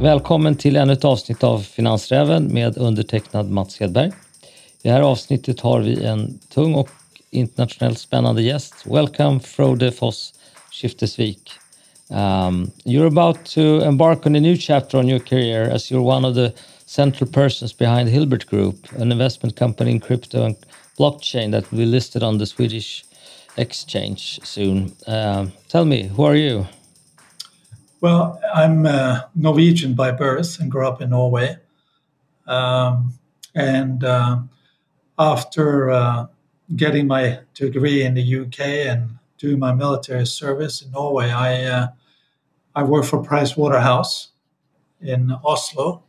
Välkommen till ännu ett avsnitt av Finansräven med undertecknad Mats Hedberg. I det här avsnittet har vi en tung och internationellt spännande gäst. Welcome Frode Foss Skiftesvik. Um, you're about to embark on a new chapter on your career as you're one of the central persons behind Hilbert Group, an investment company in crypto and blockchain that will be listed on the Swedish exchange soon. Uh, tell me, who are you? Well, I'm uh, Norwegian by birth and grew up in Norway. Um, and uh, after uh, getting my degree in the UK and doing my military service in Norway, I uh, I worked for Price Waterhouse in Oslo.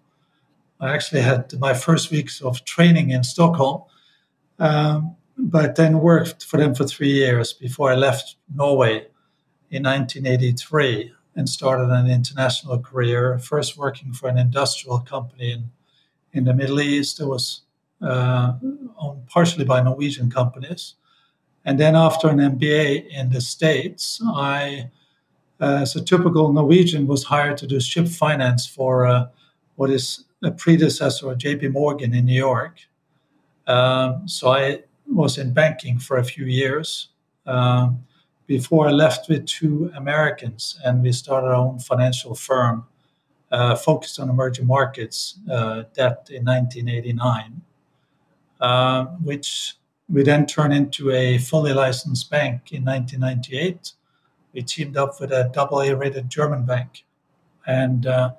I actually had my first weeks of training in Stockholm, um, but then worked for them for three years before I left Norway in 1983 and started an international career. First, working for an industrial company in in the Middle East. It was uh, owned partially by Norwegian companies. And then after an MBA in the States, I, uh, as a typical Norwegian, was hired to do ship finance for uh, what is a predecessor of JP Morgan in New York. Um, so I was in banking for a few years um, before I left with two Americans and we started our own financial firm uh, focused on emerging markets uh, debt in 1989, uh, which we then turned into a fully licensed bank in 1998. We teamed up with a double A rated German bank. And uh,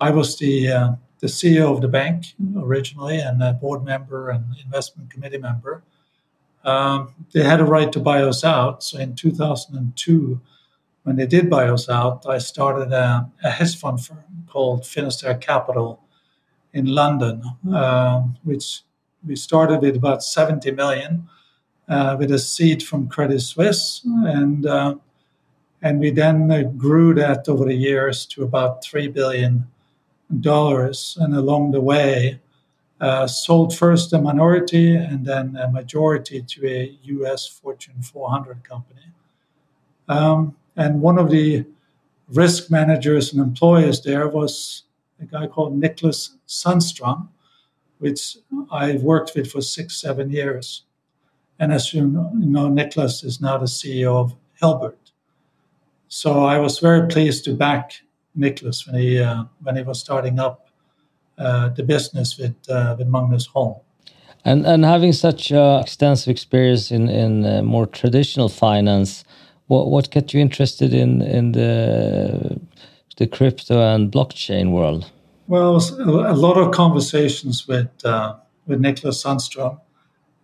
I was the, uh, the CEO of the bank originally and a board member and investment committee member. Um, they had a right to buy us out. So in 2002, when they did buy us out, I started a, a hedge fund firm called Finisterre Capital in London, uh, which we started with about 70 million uh, with a seed from Credit Suisse, and uh, and we then grew that over the years to about three billion dollars, and along the way. Uh, sold first a minority and then a majority to a U.S. Fortune 400 company. Um, and one of the risk managers and employers there was a guy called Nicholas Sundström, which I worked with for six, seven years. And as you know, Nicholas is now the CEO of Hilbert. So I was very pleased to back Nicholas when he uh, when he was starting up uh, the business with uh, with Magnus Holm. And and having such uh, extensive experience in in uh, more traditional finance, what what got you interested in in the the crypto and blockchain world? Well, a lot of conversations with uh, with Nicholas Sundström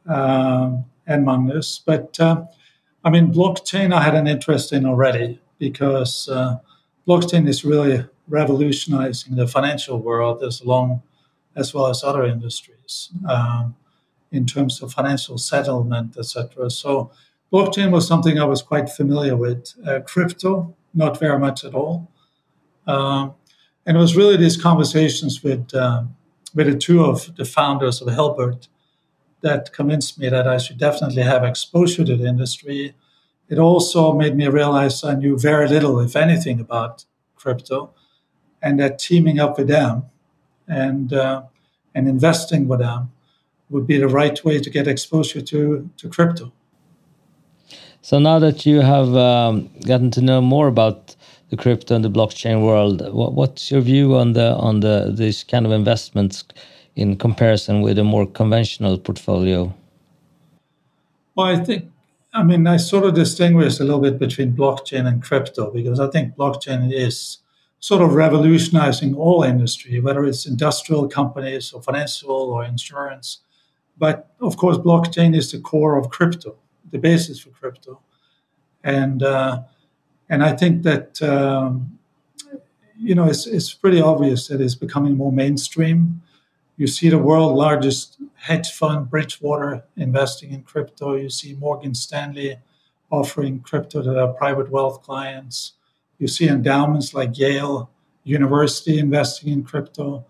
um, and Magnus, but uh, I mean, blockchain I had an interest in already because uh, blockchain is really revolutionizing the financial world as long as well as other industries um, in terms of financial settlement, etc. So blockchain was something I was quite familiar with. Uh, crypto, not very much at all. Um, and it was really these conversations with um, with the two of the founders of Hilbert that convinced me that I should definitely have exposure to the industry. It also made me realize I knew very little, if anything, about crypto, and that teaming up with them and uh, and investing with them would be the right way to get exposure to to crypto. So now that you have um, gotten to know more about the crypto and the blockchain world, what, what's your view on the on the these kind of investments in comparison with a more conventional portfolio? Well, I think I mean I sort of distinguish a little bit between blockchain and crypto because I think blockchain is sort of revolutionizing all industry, whether it's industrial companies or financial or insurance. But of course, blockchain is the core of crypto the basis for crypto, and uh, and I think that um, you know it's it's pretty obvious that it's becoming more mainstream. You see the world largest hedge fund, Bridgewater, investing in crypto. You see Morgan Stanley offering crypto to their private wealth clients. You see endowments like Yale University investing in crypto,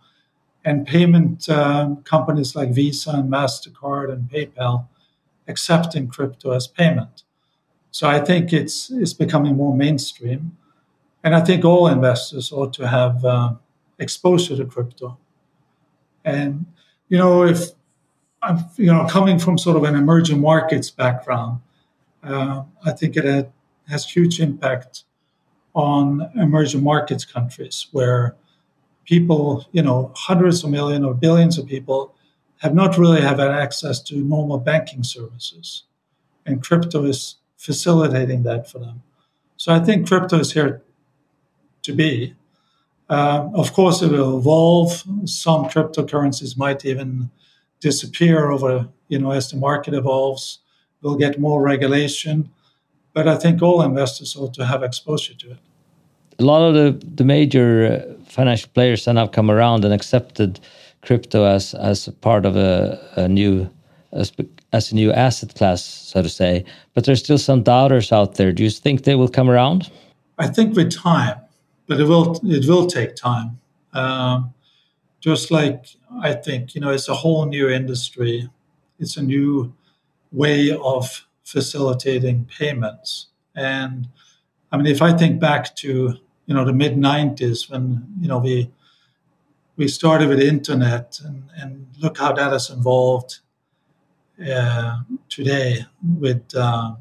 and payment um, companies like Visa and Mastercard and PayPal accepting crypto as payment. So I think it's it's becoming more mainstream, and I think all investors ought to have uh, exposure to crypto. And you know, if I'm you know coming from sort of an emerging markets background, uh, I think it has huge impact on emerging markets countries where people, you know, hundreds of millions or billions of people have not really have had access to normal banking services. And crypto is facilitating that for them. So I think crypto is here to be. Uh, of course, it will evolve. Some cryptocurrencies might even disappear over, you know, as the market evolves. We'll get more regulation. But I think all investors ought to have exposure to it. A lot of the, the major uh, financial players have come around and accepted crypto as as part of a, a new as, as a new asset class, so to say. But there's still some doubters out there. Do you think they will come around? I think with time, but it will it will take time. Um, just like I think you know, it's a whole new industry. It's a new way of facilitating payments. And I mean, if I think back to you know the mid '90s when you know we we started with internet and, and look how that has evolved uh, today with uh,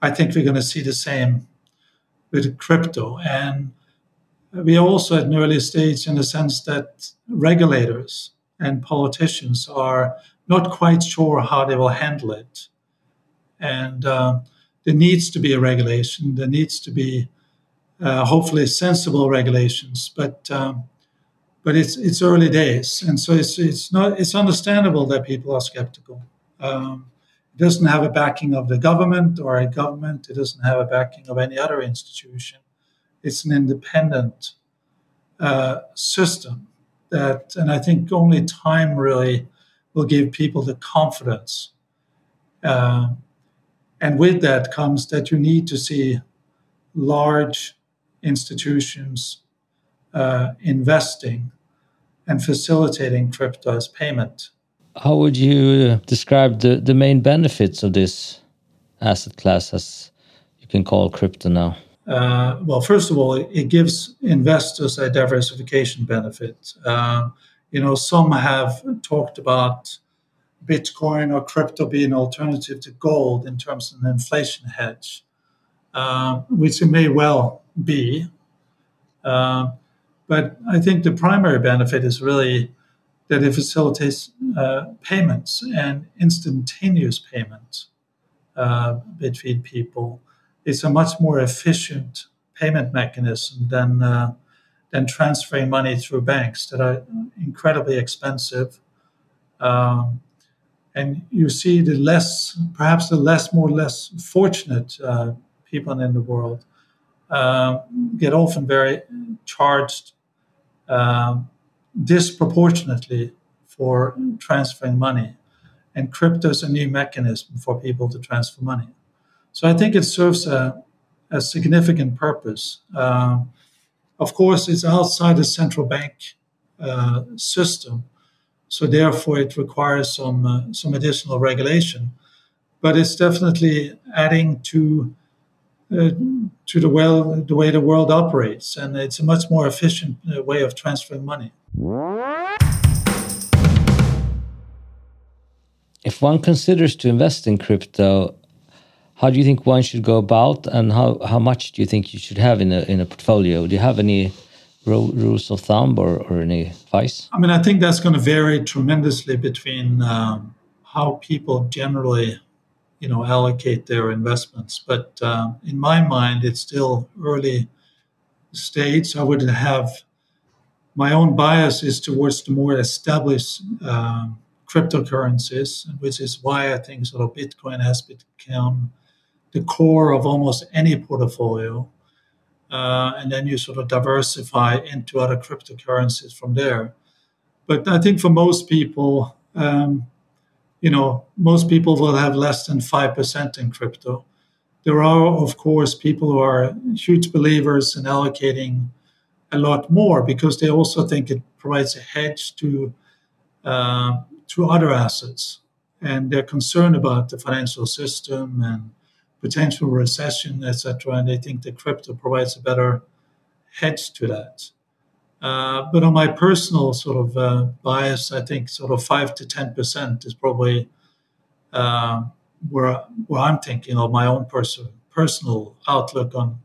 i think we're going to see the same with crypto and we are also at an early stage in the sense that regulators and politicians are not quite sure how they will handle it and uh, there needs to be a regulation there needs to be uh, hopefully sensible regulations but um, but it's it's early days, and so it's it's not it's understandable that people are skeptical. Um, it doesn't have a backing of the government or a government. It doesn't have a backing of any other institution. It's an independent uh, system that, and I think only time really will give people the confidence. Uh, and with that comes that you need to see large institutions uh, investing and facilitating crypto as payment. How would you describe the, the main benefits of this asset class, as you can call crypto now? Uh, well, first of all, it, gives investors a diversification benefit. Uh, you know, some have talked about Bitcoin or crypto being an alternative to gold in terms of an inflation hedge, uh, which it may well be. Uh, but I think the primary benefit is really that it facilitates uh, payments and instantaneous payments uh, between people. It's a much more efficient payment mechanism than uh, than transferring money through banks that are incredibly expensive. Um, and you see the less, perhaps the less, more less fortunate uh, people in the world uh, get often very charged um, disproportionately for transferring money. And crypto is a new mechanism for people to transfer money. So I think it serves a, a significant purpose. Um, of course, it's outside the central bank uh, system, so therefore it requires some uh, some additional regulation. But it's definitely adding to uh, to the well the way the world operates, and it's a much more efficient uh, way of transferring money. If one considers to invest in crypto, how do you think one should go about, and how, how much do you think you should have in a in a portfolio? Do you have any rules of thumb or, or any advice? I mean, I think that's going to vary tremendously between um, how people generally you know allocate their investments. But um, in my mind, it's still early stage. I would have my own bias is towards the more established um, cryptocurrencies, which is why I think sort of Bitcoin has become the core of almost any portfolio. Uh, and then you sort of diversify into other cryptocurrencies from there. But I think for most people, um, you know, most people will have less than 5% in crypto. There are, of course, people who are huge believers in allocating a lot more because they also think it provides a hedge to uh, to other assets, and they're concerned about the financial system and potential recession, etc. And they think that crypto provides a better hedge to that. Uh, but on my personal sort of uh, bias, I think sort of five to ten percent is probably uh, where where I'm thinking of my own personal personal outlook on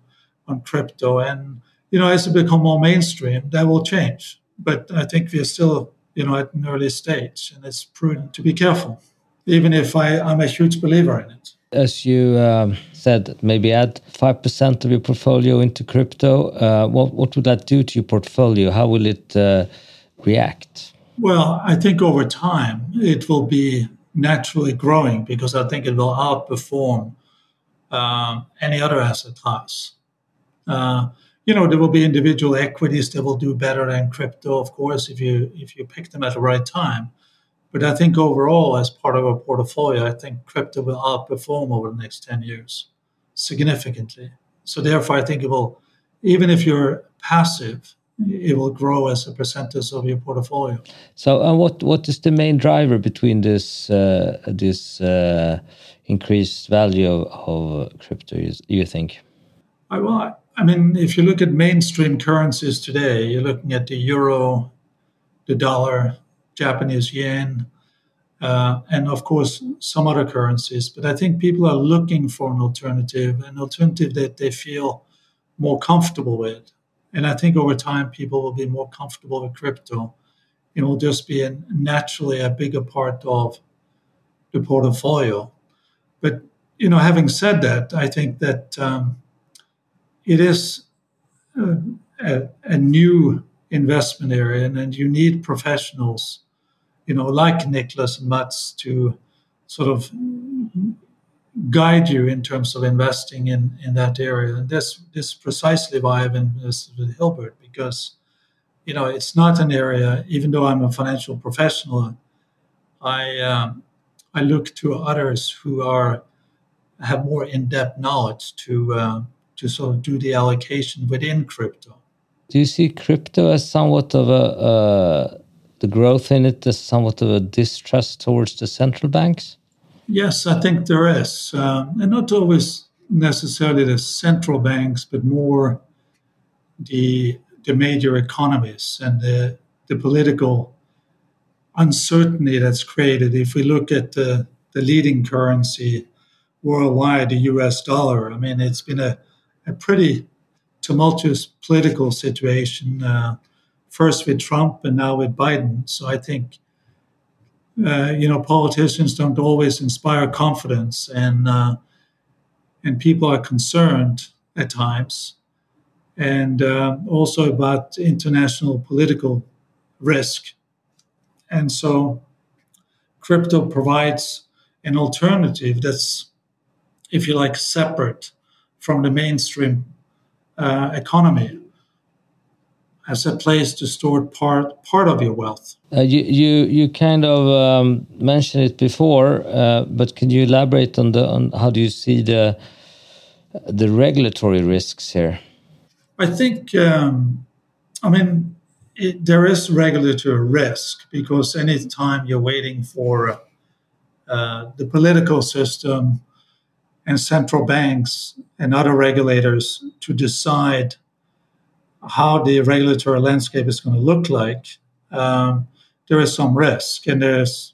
on crypto. And you know, as it become more mainstream, that will change. But I think we're still you know at an early stage, and it's prudent to be careful, even if I, I'm a huge believer in it as you um, said, maybe add 5% of your portfolio into crypto. Uh, what, what would that do to your portfolio? How will it uh, react? Well, I think over time it will be naturally growing because I think it will outperform uh, any other asset class. Uh, you know, there will be individual equities that will do better than crypto, of course, if you if you pick them at the right time. But I think overall, as part of our portfolio, I think crypto will outperform over the next 10 years significantly. So therefore, I think it will, even if you're passive, it will grow as a percentage of your portfolio. So, uh, what what is the main driver between this uh, this uh, increased value of crypto? You, you think? I, well, I mean, if you look at mainstream currencies today, you're looking at the euro, the dollar, Japanese yen, uh, and of course some other currencies. But I think people are looking for an alternative, an alternative that they feel more comfortable with. And I think over time people will be more comfortable with crypto. It will just be a, naturally a bigger part of the portfolio. But you know, having said that, I think that um, it is a, a, a new investment area, and, and you need professionals you know, like Nicholas and Mats to sort of guide you in terms of investing in, in that area. And this, this is precisely why I've invested with Hilbert, because, you know, it's not an area, even though I'm a financial professional, I, um, I look to others who are have more in-depth knowledge to uh, to sort of do the allocation within crypto. Do you see crypto as somewhat of a uh, the growth in it is somewhat of a distrust towards the central banks? Yes, I think there is. Uh, and not always necessarily the central banks, but more the, the major economies and the, the political uncertainty that's created. If we look at the, the leading currency worldwide, the US dollar, I mean, it's been a, a pretty tumultuous political situation. Uh, first with Trump and now with Biden. So I think, uh, you know, politicians don't always inspire confidence, and uh, and people are concerned at times, and uh, also about international political risk. And so, crypto provides an alternative that's, if you like, separate from the mainstream uh, economy as a place to store part part of your wealth. Uh, you you you kind of um, mentioned it before, uh, but can you elaborate on the on how do you see the the regulatory risks here? I think um, I mean it, there is regulatory risk because any time you're waiting for uh, the political system and central banks and other regulators to decide how the regulatory landscape is going to look like, um, there is some risk, and there's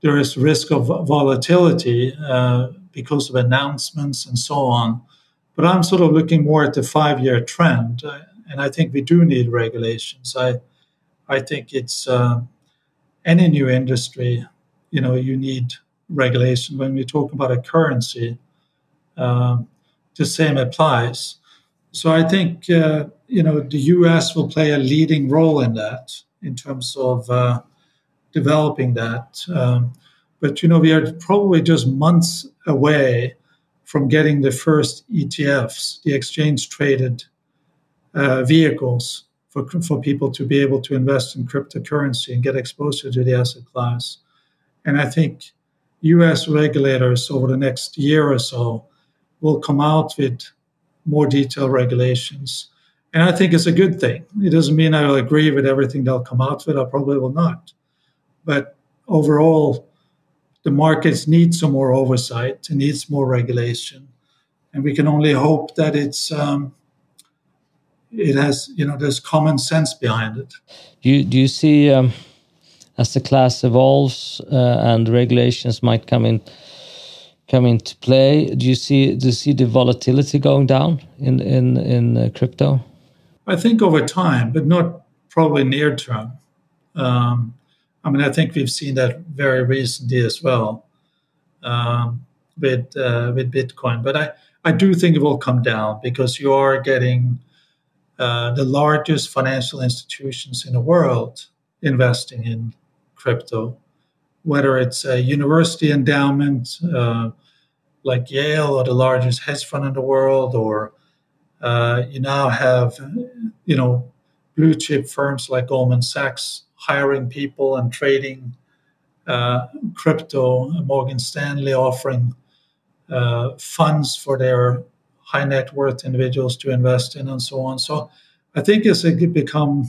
there is risk of volatility uh, because of announcements and so on. But I'm sort of looking more at the five-year trend, uh, and I think we do need regulations. I I think it's uh, any new industry, you know, you need regulation. When we talk about a currency, um, the same applies. So I think uh, you know the U.S. will play a leading role in that in terms of uh, developing that. Um, but you know we are probably just months away from getting the first ETFs, the exchange traded uh, vehicles for for people to be able to invest in cryptocurrency and get exposure to the asset class. And I think U.S. regulators over the next year or so will come out with more detailed regulations. And I think it's a good thing. It doesn't mean I will agree with everything they'll come out with. I probably will not. But overall, the markets need some more oversight. It needs more regulation. and we can only hope that it's um, it has you know there's common sense behind it. Do you, do you see um, as the class evolves uh, and regulations might come in come into play? Do you see do you see the volatility going down in in in uh, crypto? I think over time, but not probably near term. Um, I mean, I think we've seen that very recently as well um, with uh, with Bitcoin. But I, I do think it will come down because you are getting uh, the largest financial institutions in the world investing in crypto, whether it's a university endowment uh, like Yale or the largest hedge fund in the world, or uh, you now have, you know, blue chip firms like Goldman Sachs hiring people and trading uh, crypto, Morgan Stanley offering uh, funds for their high net worth individuals to invest in, and so on. So I think as it become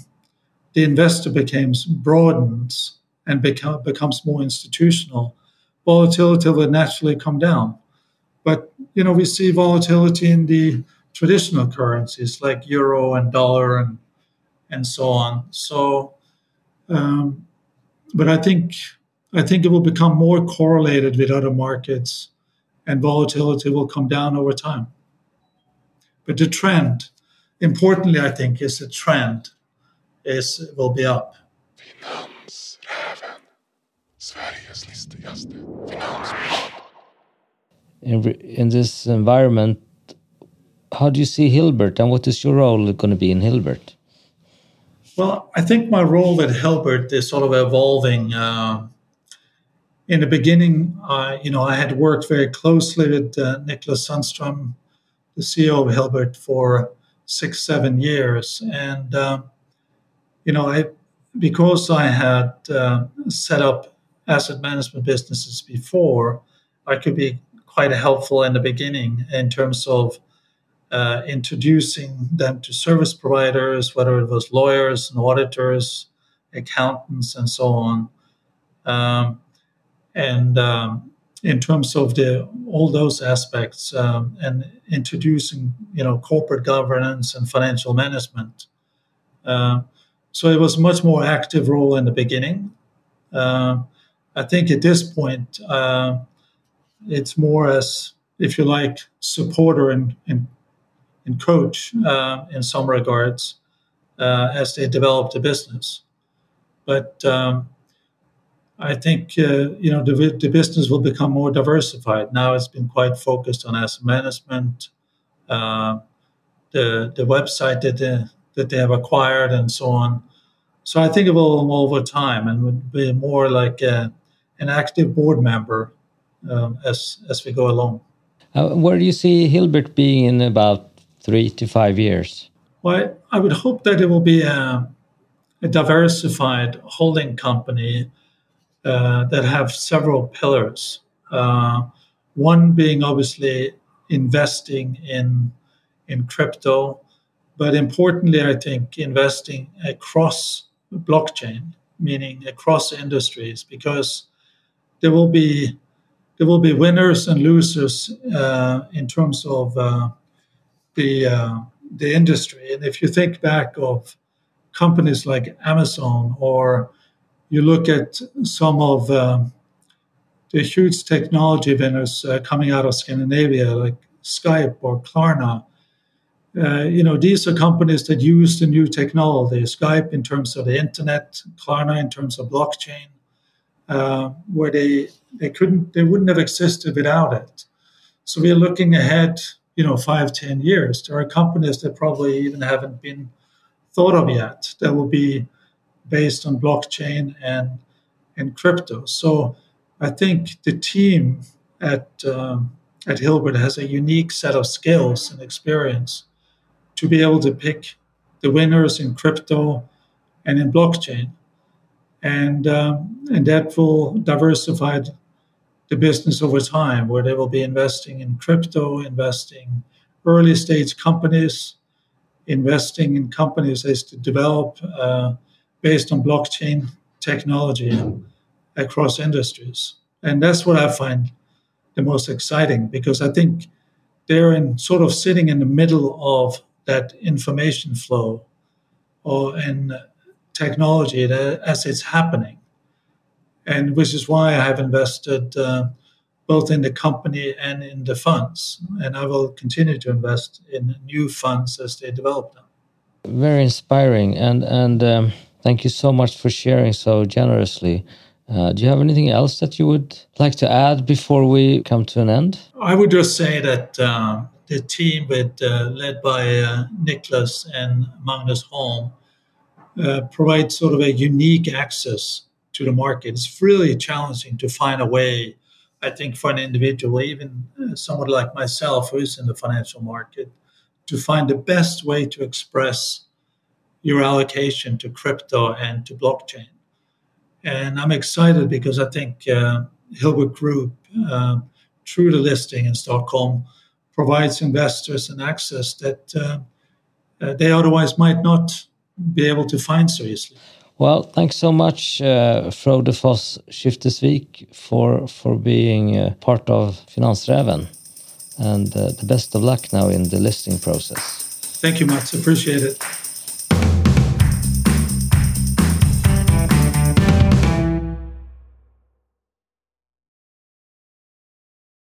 the investor becomes broadens and become, becomes more institutional, volatility will naturally come down. But you know we see volatility in the traditional currencies like euro and dollar and and so on. So, um, but I think I think it will become more correlated with other markets, and volatility will come down over time. But the trend, importantly, I think, is the trend is will be up. In, in this environment, how do you see Hilbert, and what is your role going to be in Hilbert? Well, I think my role at Hilbert is sort of evolving. Uh, in the beginning, I, you know, I had worked very closely with uh, Niklas Sundström, the CEO of Hilbert, for six, seven years, and um, you know, I because I had uh, set up asset management businesses before, I could be quite helpful in the beginning in terms of uh, introducing them to service providers, whether it was lawyers and auditors, accountants, and so on. Um, and um, in terms of the all those aspects, um, and introducing you know corporate governance and financial management. Uh, so it was much more active role in the beginning. Uh, I think at this point, uh, it's more as, if you like, supporter and, and and coach uh, in some regards uh, as they develop the business. But um, I think uh, you know the, the, business will become more diversified. Now it's been quite focused on asset management, uh, the the website that they, that they have acquired, and so on. So I think it will over time and would be more like a, an active board member um, as as we go along. Uh, where do you see Hilbert being in about three to five years? Well, I would hope that it will be a, a diversified holding company uh, that have several pillars. Uh, one being obviously investing in in crypto, but importantly, I think investing across blockchain, meaning across industries, because there will be there will be winners and losers uh, in terms of uh, the uh, the industry. And if you think back of companies like Amazon, or you look at some of um, the huge technology vendors uh, coming out of Scandinavia, like Skype or Klarna, uh, you know, these are companies that use the new technology. Skype in terms of the internet, Klarna in terms of blockchain, uh, where they they couldn't they wouldn't have existed without it. So we're looking ahead you know five ten years. There are companies that probably even haven't been thought of yet that will be based on blockchain and and crypto. So i think the team at um, at hilbert has a unique set of skills and experience to be able to pick the winners in crypto and in blockchain and um, and that will diversify the business over time, where they will be investing in crypto, investing early stage companies, investing in companies as to develop uh, based on blockchain technology across industries. And that's what I find the most exciting because I think they're in sort of sitting in the middle of that information flow or in technology as it's happening. And which is why I have invested uh, both in the company and in the funds. And I will continue to invest in new funds as they develop them. Very inspiring. And, and um, thank you so much for sharing so generously. Uh, do you have anything else that you would like to add before we come to an end? I would just say that um, the team with uh, led by uh, Nicholas and Magnus Holm uh, provides sort of a unique access to the market. It's really challenging to find a way, I think, for an individual, even uh, someone like myself who is in the financial market, to find the best way to express your allocation to crypto and to blockchain. And I'm excited because I think uh, Hilbert Group, uh, through the listing in Stockholm, provides investors an access that uh, uh, they otherwise might not be able to find seriously. Well, thanks so much, uh, Frode Foss Skiftesvik, for, for being uh, part of Finansräven. And uh, the best of luck now in the listing process. Thank you, Mats. Appreciate it.